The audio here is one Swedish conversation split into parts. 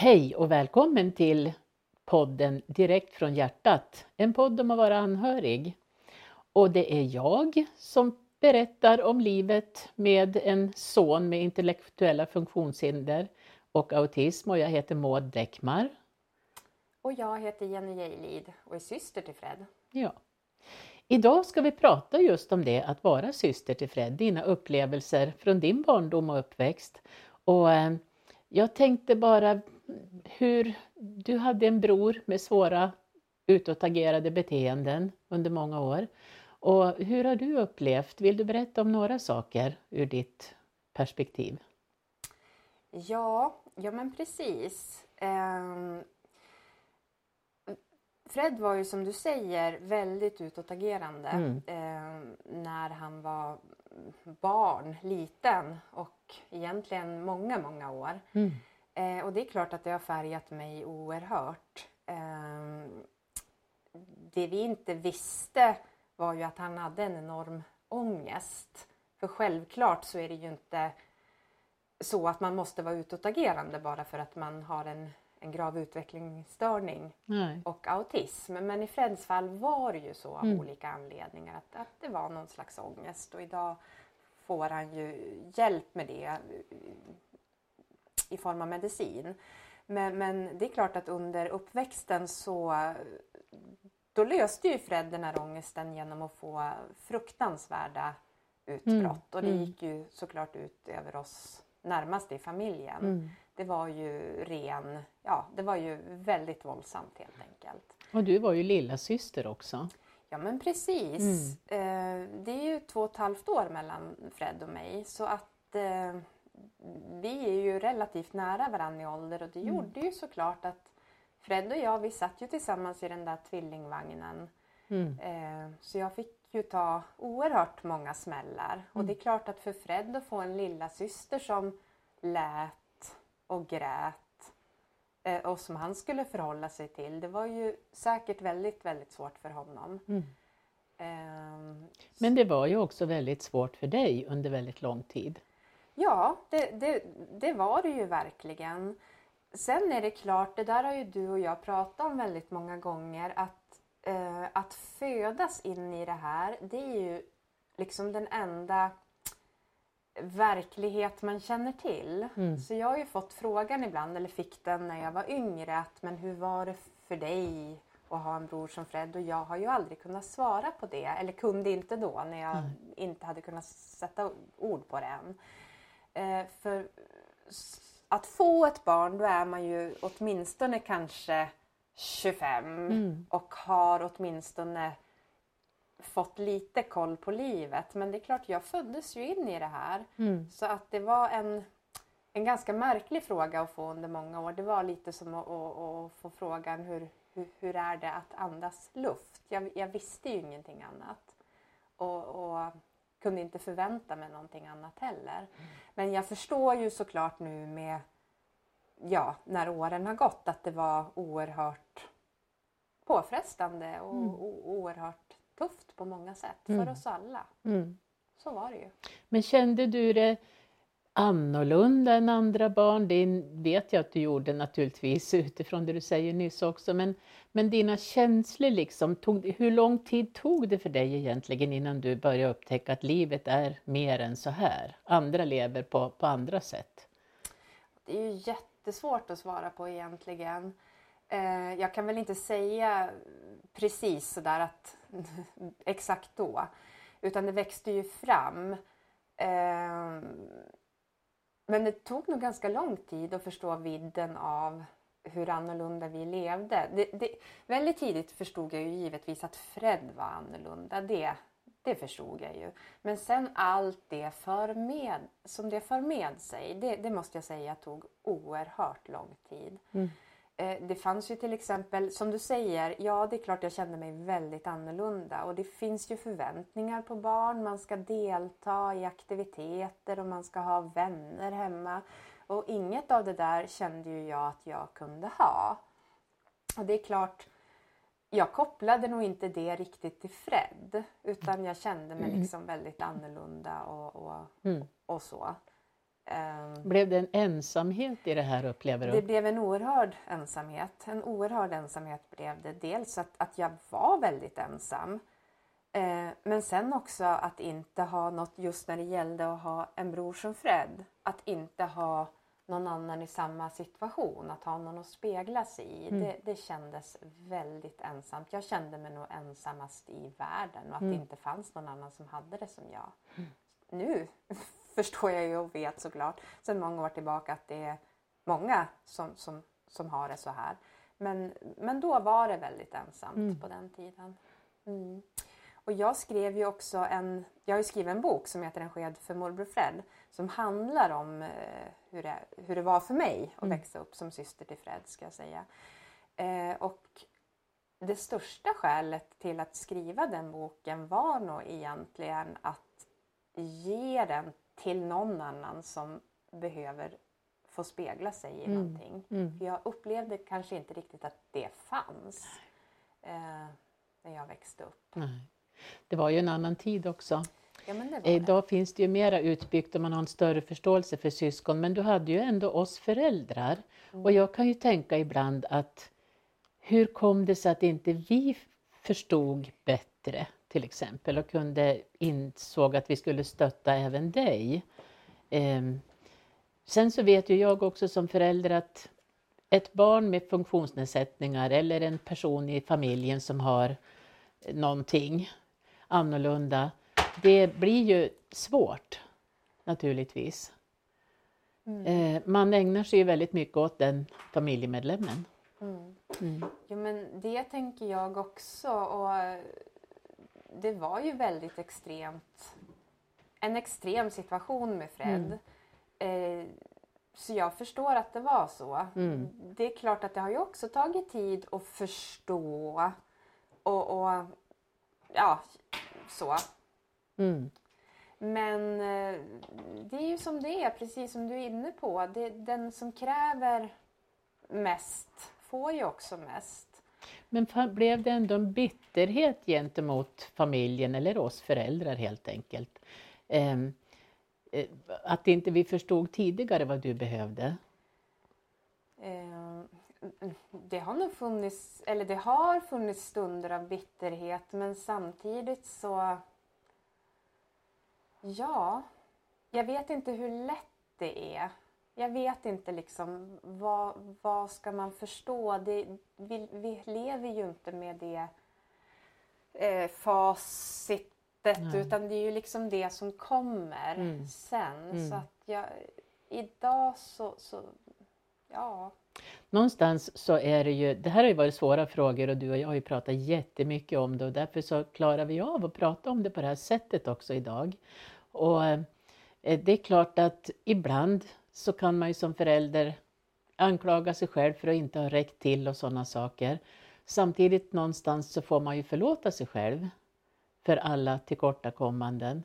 Hej och välkommen till podden Direkt från hjärtat, en podd om att vara anhörig. Och det är jag som berättar om livet med en son med intellektuella funktionshinder och autism och jag heter Maud Däckmar. Och jag heter Jenny Gejlid och är syster till Fred. Ja. Idag ska vi prata just om det, att vara syster till Fred, dina upplevelser från din barndom och uppväxt. Och eh, jag tänkte bara hur du hade en bror med svåra utåtagerade beteenden under många år. Och hur har du upplevt? Vill du berätta om några saker ur ditt perspektiv? Ja, ja men precis. Um, Fred var ju som du säger väldigt utåtagerande mm. eh, när han var barn, liten och egentligen många, många år. Mm. Eh, och det är klart att det har färgat mig oerhört. Eh, det vi inte visste var ju att han hade en enorm ångest. För självklart så är det ju inte så att man måste vara utåtagerande bara för att man har en, en grav utvecklingsstörning Nej. och autism. Men i Freds fall var det ju så av mm. olika anledningar att, att det var någon slags ångest och idag får han ju hjälp med det i form av medicin. Men, men det är klart att under uppväxten så då löste ju Fred den här ångesten genom att få fruktansvärda utbrott mm. och det mm. gick ju såklart ut över oss närmast i familjen. Mm. Det var ju ren, ja det var ju väldigt våldsamt helt enkelt. Och du var ju lilla syster också. Ja men precis. Mm. Eh, det är ju två och ett halvt år mellan Fred och mig så att eh, vi är ju relativt nära varandra i ålder och det mm. gjorde ju såklart att Fred och jag vi satt ju tillsammans i den där tvillingvagnen. Mm. Eh, så jag fick ju ta oerhört många smällar. Mm. Och det är klart att för Fred att få en lilla syster som lät och grät eh, och som han skulle förhålla sig till. Det var ju säkert väldigt, väldigt svårt för honom. Mm. Eh, Men det var ju också väldigt svårt för dig under väldigt lång tid. Ja, det, det, det, var det ju verkligen. Sen är det klart, det där har ju du och jag pratat om väldigt många gånger, att, eh, att födas in i det här, det är ju liksom den enda verklighet man känner till. Mm. Så jag har ju fått frågan ibland, eller fick den när jag var yngre, att men hur var det för dig att ha en bror som Fred? Och jag har ju aldrig kunnat svara på det, eller kunde inte då när jag mm. inte hade kunnat sätta ord på det än. Eh, för att få ett barn då är man ju åtminstone kanske 25 mm. och har åtminstone fått lite koll på livet. Men det är klart, jag föddes ju in i det här. Mm. Så att det var en, en ganska märklig fråga att få under många år. Det var lite som att, att, att få frågan hur, hur, hur, är det att andas luft? Jag, jag visste ju ingenting annat. Och, och kunde inte förvänta mig någonting annat heller. Mm. Men jag förstår ju såklart nu med, ja, när åren har gått att det var oerhört påfrestande och mm. oerhört tufft på många sätt mm. för oss alla. Mm. Så var det ju. Men kände du det annorlunda än andra barn? Det vet jag att du gjorde naturligtvis utifrån det du säger nyss också. Men, men dina känslor, liksom, tog, hur lång tid tog det för dig egentligen innan du började upptäcka att livet är mer än så här? Andra lever på, på andra sätt. Det är ju jättesvårt att svara på egentligen. Eh, jag kan väl inte säga precis sådär att exakt då. Utan det växte ju fram. Eh, men det tog nog ganska lång tid att förstå vidden av hur annorlunda vi levde. Det, det, väldigt tidigt förstod jag ju givetvis att Fred var annorlunda. Det, det förstod jag ju. Men sen allt det för med, som det för med sig, det, det måste jag säga tog oerhört lång tid. Mm. Eh, det fanns ju till exempel, som du säger, ja det är klart jag kände mig väldigt annorlunda och det finns ju förväntningar på barn. Man ska delta i aktiviteter och man ska ha vänner hemma. Och inget av det där kände ju jag att jag kunde ha. Och det är klart, jag kopplade nog inte det riktigt till Fred utan jag kände mig mm. liksom väldigt annorlunda och, och, mm. och så. Ehm, Blev det en ensamhet i det här upplever du? Det blev en oerhörd ensamhet. En oerhörd ensamhet blev det. Dels att, att jag var väldigt ensam. Eh, men sen också att inte ha något, just när det gällde att ha en bror som Fred, att inte ha någon annan i samma situation, att ha någon att spegla sig i. Mm. Det, det kändes väldigt ensamt. Jag kände mig nog ensammast i världen och att Mm. det inte fanns någon annan som hade det som jag. Nu förstår jag ju och vet såklart sedan många år tillbaka att det är många som, som, som har det så här. Men, men då var det väldigt ensamt Mm. på den tiden. Mm. Och jag skrev ju också en, jag har skrivit en bok som heter En sked för morbror Fred som handlar om eh, hur, det, hur det var för mig att Mm. växa upp som syster till Fred ska jag säga. Eh, och det största skälet till att skriva den boken var nog egentligen att ge den till någon annan som behöver få spegla sig i Mm. någonting. Mm. För jag upplevde kanske inte riktigt att det fanns eh, när jag växte upp. Nej. Det var ju en annan tid också. Ja, men det. Idag finns det ju mera utbyggt och man har en större förståelse för syskon, men du hade ju ändå oss föräldrar. Mm. Och jag kan ju tänka ibland att hur kom det sig att inte vi förstod bättre till exempel och kunde insåg att vi skulle stötta även dig. Ehm, sen så vet ju jag också som förälder att ett barn med funktionsnedsättningar eller en person i familjen som har någonting annorlunda, det blir ju svårt naturligtvis. Mm. Eh, man ägnar sig ju väldigt mycket åt den familjemedlemmen. Mm. Mm. Jo men det tänker jag också och det var ju väldigt extremt. En extrem situation med Fred. Eh, så jag förstår att det var så. Mm. Det är klart att det har ju också tagit tid att förstå och, och ja, så. Mm. Men eh, det är ju som det är, precis som du är inne på. Det, den som kräver mest får ju också mest. Men blev det ändå en bitterhet gentemot familjen eller oss föräldrar helt enkelt? Ehm, eh, att inte vi förstod tidigare vad du behövde? Eh, det har nog funnits, eller det har funnits stunder av bitterhet men samtidigt så... Ja, jag vet inte hur lätt det är. Jag vet inte liksom vad, vad ska man förstå. Det, vi, vi lever ju inte med det eh, facitet Nej. utan det är ju liksom det som kommer Mm. sen. Mm. Så att jag, idag så, så ja. Någonstans så är det ju, det här har ju varit svåra frågor och du och jag har ju pratat jättemycket om det och därför så klarar vi av att prata om det på det här sättet också idag. Och eh, det är klart att ibland så kan man ju som förälder anklaga sig själv för att inte ha räckt till och sådana saker. Samtidigt någonstans så får man ju förlåta sig själv för alla tillkortakommanden.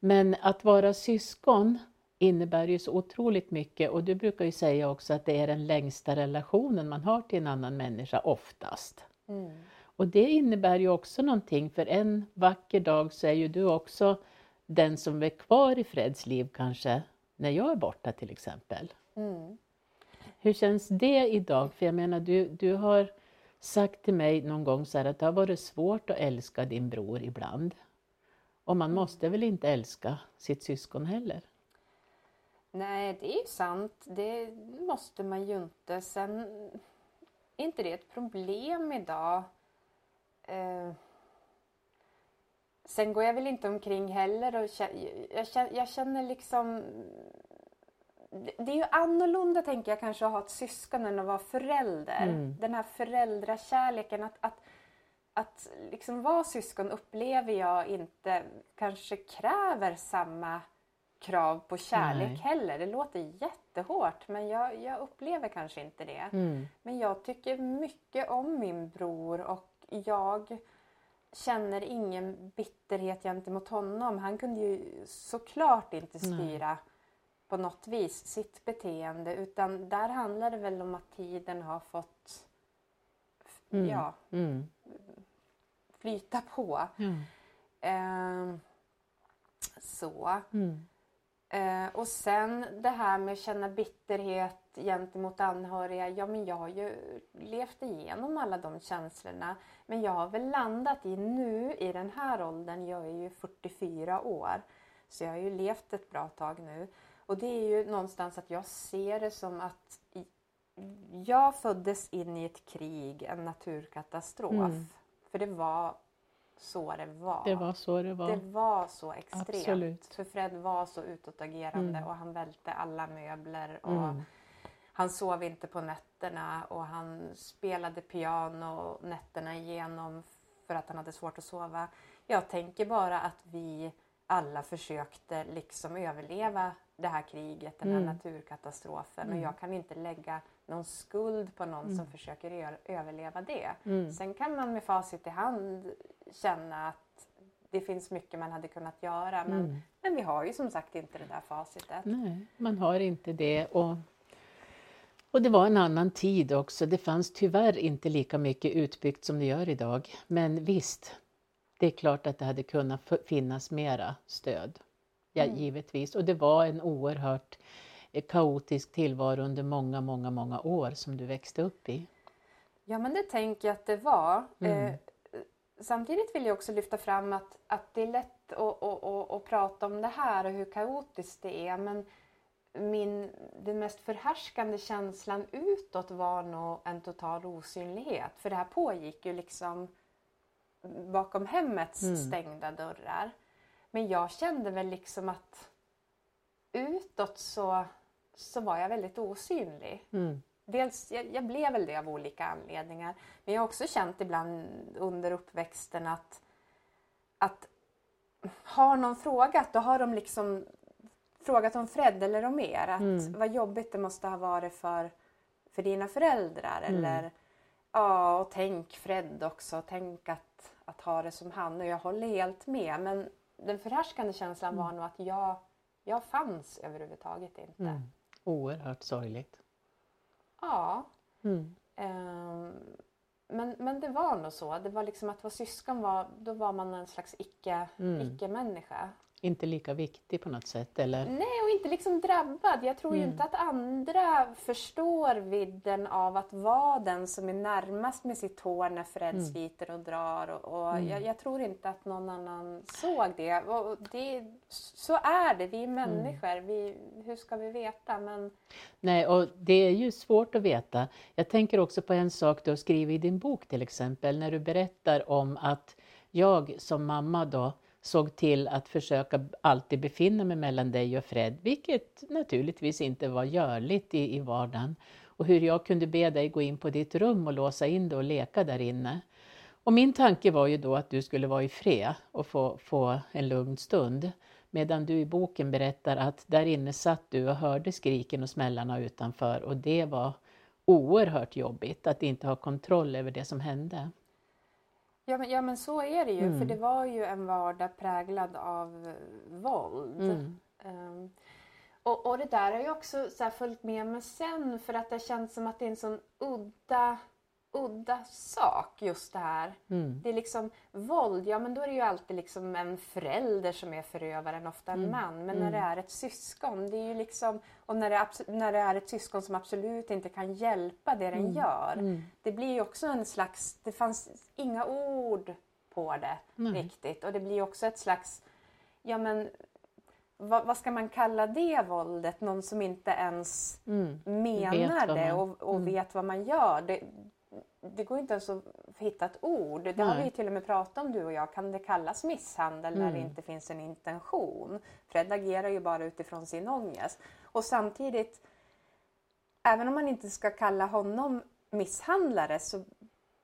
Men att vara syskon innebär ju så otroligt mycket och du brukar ju säga också att det är den längsta relationen man har till en annan människa oftast. Mm. Och det innebär ju också någonting för en vacker dag så är ju du också den som är kvar i Freds liv kanske när jag är borta till exempel. Mm. Hur känns det idag? För jag menar du, du har sagt till mig någon gång så här att det har varit svårt att älska din bror ibland. Och man måste väl inte älska sitt syskon heller? Nej, det är ju sant. Det måste man ju inte. Sen är inte det ett problem idag. Eh, sen går jag väl inte omkring heller och jag känner, jag känner liksom... Det det är ju annorlunda tänker jag kanske att ha ett syskon än att vara förälder. Mm. Den här föräldrakärleken att, att att liksom vara syskon upplever jag inte kanske kräver samma krav på kärlek Nej. heller. Det låter jättehårt men jag, jag upplever kanske inte det. Mm. Men jag tycker mycket om min bror och jag känner ingen bitterhet gentemot honom. Han kunde ju såklart inte Nej. styra på något vis sitt beteende utan där handlar det väl om att tiden har fått Mm. ja, Mm. flyta på. Ja. Ehm, så. Mm. Eh, och sen det här med att känna bitterhet gentemot anhöriga. Ja, men jag har ju levt igenom alla de känslorna. Men jag har väl landat i nu, i den här åldern, jag är ju 44 år. Så jag har ju levt ett bra tag nu. Och det är ju någonstans att jag ser det som att jag föddes in i ett krig, en naturkatastrof. Mm. För det var så det var. Det var så det var. Det var så extremt. Absolut. För Fred var så utåtagerande mm. och han välte alla möbler. Och mm. Han sov inte på nätterna och han spelade piano nätterna igenom för att han hade svårt att sova. Jag tänker bara att vi alla försökte liksom överleva det här kriget, den här mm. naturkatastrofen. Mm. Och jag kan inte lägga någon skuld på någon mm. som försöker överleva det. Mm. Sen kan man med facit i hand känna att det finns mycket man hade kunnat göra. Men, mm. men vi har ju som sagt inte det där facitet. Nej, man har inte det. Och, och det var en annan tid också. Det fanns tyvärr inte lika mycket utbyggt som det gör idag. Men visst, det är klart att det hade kunnat finnas mera stöd. Ja, mm. givetvis. Och det var en oerhört eh, kaotisk tillvaro under många, många, många år som du växte upp i. Ja, men det tänker jag att det var. Mm. Eh, samtidigt vill jag också lyfta fram att, att det är lätt att, att, att, att, prata om det här och hur kaotiskt det är. Men min, den mest förhärskande känslan utåt var nog en total osynlighet. För det här pågick ju liksom bakom hemmets mm. stängda dörrar. Men jag kände väl liksom att utåt så, så var jag väldigt osynlig. Mm. Dels, jag, jag, blev väl det av olika anledningar. Men jag har också känt ibland under uppväxten att, att har någon frågat, då har de liksom frågat om Fred eller om er. Att mm. Vad jobbigt det måste ha varit för, för dina föräldrar. Mm. Eller ja, och tänk Fred också. Tänk att, att ha det som han. Och jag håller helt med. Men den förhärskande känslan mm. var nog att jag, jag fanns överhuvudtaget inte. Mm. Oerhört sorgligt. Ja. Mm. Um, men, men det var nog så. Det var liksom att vara syskon var, då var man en slags icke, mm. icke-människa inte lika viktig på något sätt? Eller? Nej, och inte liksom drabbad. Jag tror mm. ju inte att andra förstår vidden av att vara den som är närmast med sitt hår när Fred mm. sliter och drar. Och, och mm. jag, jag, tror inte att någon annan såg det. Och det. Så är det, vi är mm. människor. Vi, hur ska vi veta? Men... Nej, och det är ju svårt att veta. Jag tänker också på en sak du har skrivit i din bok till exempel, när du berättar om att jag som mamma då såg till att försöka alltid befinna mig mellan dig och Fred, vilket naturligtvis inte var görligt i, i vardagen. Och hur jag kunde be dig gå in på ditt rum och låsa in dig och leka där inne. Och min tanke var ju då att du skulle vara i fred och få, få en lugn stund. Medan du i boken berättar att där inne satt du och hörde skriken och smällarna utanför och det var oerhört jobbigt att inte ha kontroll över det som hände. Ja men, ja men så är det ju, mm. för det var ju en vardag präglad av våld. Mm. Um, och, och det där har ju också så följt med mig sen för att det känns som att det är en sån udda udda sak just det här. Mm. Det är liksom våld, ja men då är det ju alltid liksom en förälder som är förövaren, ofta en mm. man. Men när det mm. är ett syskon, det är ju liksom, och när det, är, när det är ett syskon som absolut inte kan hjälpa det den mm. gör. Mm. Det blir ju också en slags, det fanns inga ord på det riktigt. Och det blir också ett slags, ja men vad, vad, ska man kalla det våldet? Någon som inte ens mm. menar det och, och mm. vet vad man gör. Det, det går inte ens att hitta ett ord. Det Nej. har vi till och med pratat om du och jag. Kan det kallas misshandel mm. när det mm. inte finns en intention? Fred agerar ju bara utifrån sin ångest. Och samtidigt, även om man inte ska kalla honom misshandlare så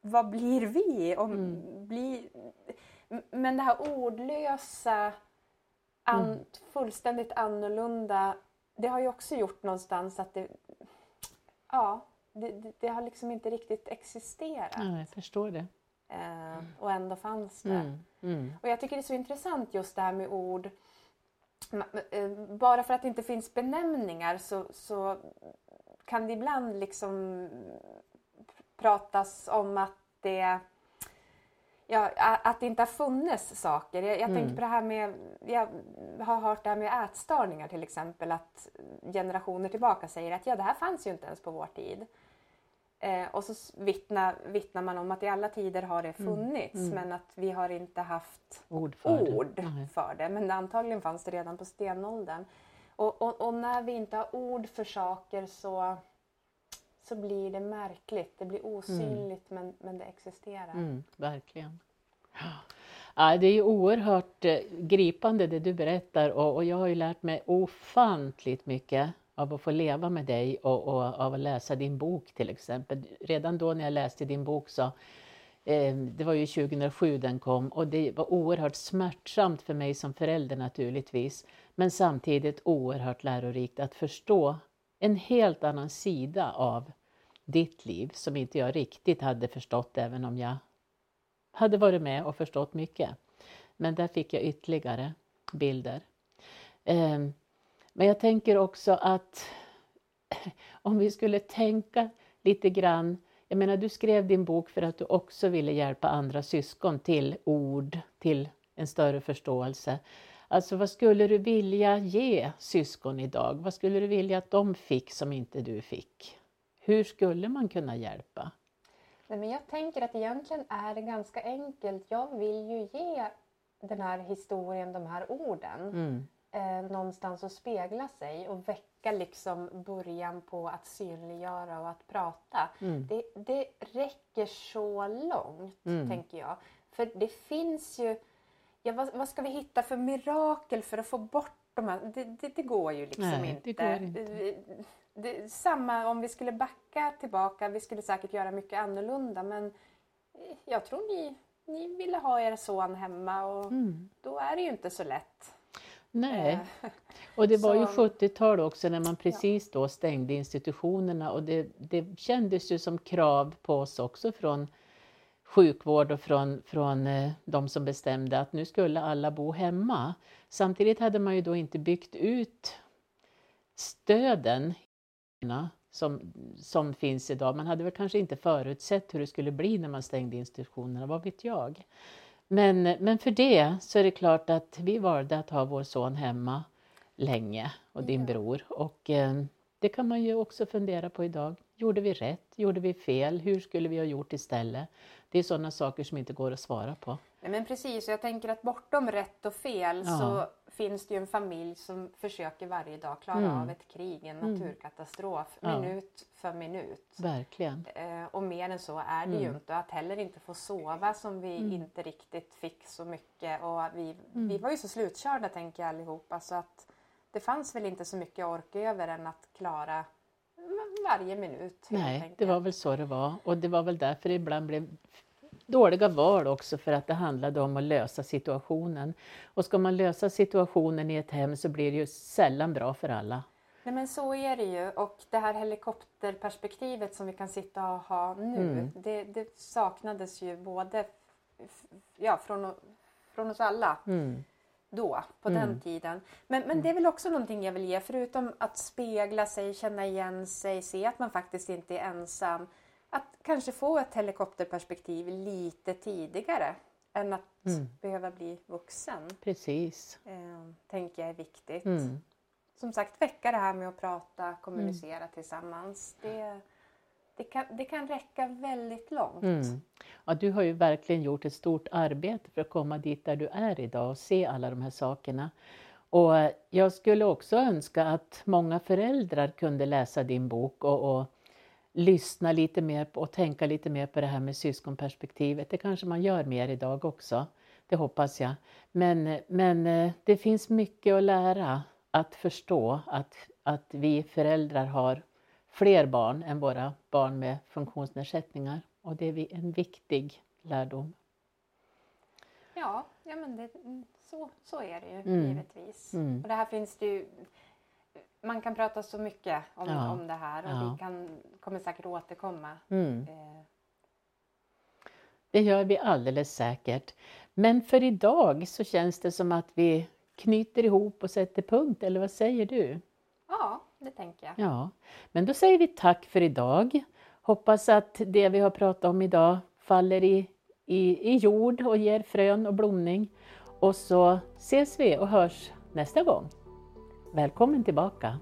vad blir vi? Om, mm. blir, men det här ordlösa, an, mm. fullständigt annorlunda, det har ju också gjort någonstans att det, ja, det, det, har liksom inte riktigt existerat. Ja, jag förstår det. Eh, och ändå fanns det. Mm, mm. Och jag tycker det är så intressant just det här med ord. Eh, bara för att det inte finns benämningar så, så kan det ibland liksom pratas om att det Ja, att det inte har funnits saker. Jag, jag mm. tänker på det här med, jag har hört det här med ätstörningar till exempel, att generationer tillbaka säger att ja, det här fanns ju inte ens på vår tid. Eh, och så vittnar, vittnar man om att i alla tider har det mm. funnits mm. Mm. men att vi har inte haft ord för, ord det. för det. Men antagligen fanns det redan på stenåldern. Och, och, och, när vi inte har ord för saker så, så blir det märkligt. Det blir osynligt mm. men, men det existerar. Mm, verkligen. Ja, det är oerhört eh, gripande det du berättar och, och jag har ju lärt mig ofantligt mycket av att få leva med dig och, och, av att läsa din bok till exempel. Redan då när jag läste din bok så eh, det var ju 2007 den kom och det var oerhört smärtsamt för mig som förälder naturligtvis. Men samtidigt oerhört lärorikt att förstå en helt annan sida av ditt liv som inte jag riktigt hade förstått även om jag hade varit med och förstått mycket. Men där fick jag ytterligare bilder. Ehm, men jag tänker också att om vi skulle tänka lite grann jag menar, du skrev din bok för att du också ville hjälpa andra syskon till ord, till en större förståelse. Alltså vad skulle du vilja ge syskon idag? Vad skulle du vilja att de fick som inte du fick? Hur skulle man kunna hjälpa? Nej, men jag tänker att egentligen är det ganska enkelt. Jag vill ju ge den här historien, de här orden. Mm eh, någonstans att spegla sig och väcka liksom början på att synliggöra och att prata. Mm. Det, det räcker så långt, mm. tänker jag. För det finns ju, ja, vad, vad, ska vi hitta för mirakel för att få bort de här, det, det, det går ju liksom Nej, inte. Det inte. Det, samma om vi skulle backa tillbaka, vi skulle säkert göra mycket annorlunda men jag tror ni, ni ville ha er son hemma och mm. då är det ju inte så lätt. Nej, eh, och det var ju 70-tal också när man precis då stängde institutionerna och det, det kändes ju som krav på oss också från sjukvård och från, från eh, de som bestämde att nu skulle alla bo hemma. Samtidigt hade man ju då inte byggt ut stöden som, som finns idag. Man hade väl kanske inte förutsett hur det skulle bli när man stängde institutionerna, vad vet jag. Men, men för det så är det klart att vi valde att ha vår son hemma länge och din ja. bror. Och eh, det kan man ju också fundera på idag. Gjorde vi rätt? Gjorde vi fel? Hur skulle vi ha gjort istället? Det är sådana saker som inte går att svara på. Nej, men precis, jag tänker att bortom rätt och fel ja. så finns det ju en familj som försöker varje dag klara mm. av ett krig, en mm. naturkatastrof, mm. minut för minut. Verkligen. Eh, och mer än så är det ju mm. inte. Att heller inte få sova som vi mm. inte riktigt fick så mycket. Och vi, mm. vi var ju så slutkörda tänker jag allihopa så att det fanns väl inte så mycket ork över än att klara varje minut. Nej, det var väl så det var. Och det var väl därför det ibland blev dåliga val också för att det handlade om att lösa situationen. Och ska man lösa situationen i ett hem så blir det ju sällan bra för alla. Nej men så är det ju och det här helikopterperspektivet som vi kan sitta och ha nu mm. det, det, saknades ju både ja, från, från oss alla mm. Då på mm. den tiden. Men, men det är väl också någonting jag vill ge förutom att spegla sig, känna igen sig, se att man faktiskt inte är ensam att kanske få ett helikopterperspektiv lite tidigare än att mm. behöva bli vuxen. Precis. Eh, tänker jag är viktigt. Mm. Som sagt, väcka det här med att prata, kommunicera mm. tillsammans. Det, det, kan, det kan räcka väldigt långt. Mm. Ja, du har ju verkligen gjort ett stort arbete för att komma dit där du är idag och se alla de här sakerna. Och jag skulle också önska att många föräldrar kunde läsa din bok och, och lyssna lite mer på och tänka lite mer på det här med syskonperspektivet. Det kanske man gör mer idag också. Det hoppas jag. Men, men eh, det finns mycket att lära, att förstå att, att vi föräldrar har fler barn än våra barn med funktionsnedsättningar. Och det är en viktig lärdom. Ja, ja men det, så, så är det ju mm. givetvis. Mm. Och det här finns det ju man kan prata så mycket om, ja. om det här och ja. vi kan, kommer säkert återkomma. Mm. Eh. Det gör vi alldeles säkert. Men för idag så känns det som att vi knyter ihop och sätter punkt, eller vad säger du? Ja, det tänker jag. Ja, men då säger vi tack för idag. Hoppas att det vi har pratat om idag faller i, i, i jord och ger frön och blomning. Och så ses vi och hörs nästa gång. Välkommen tillbaka!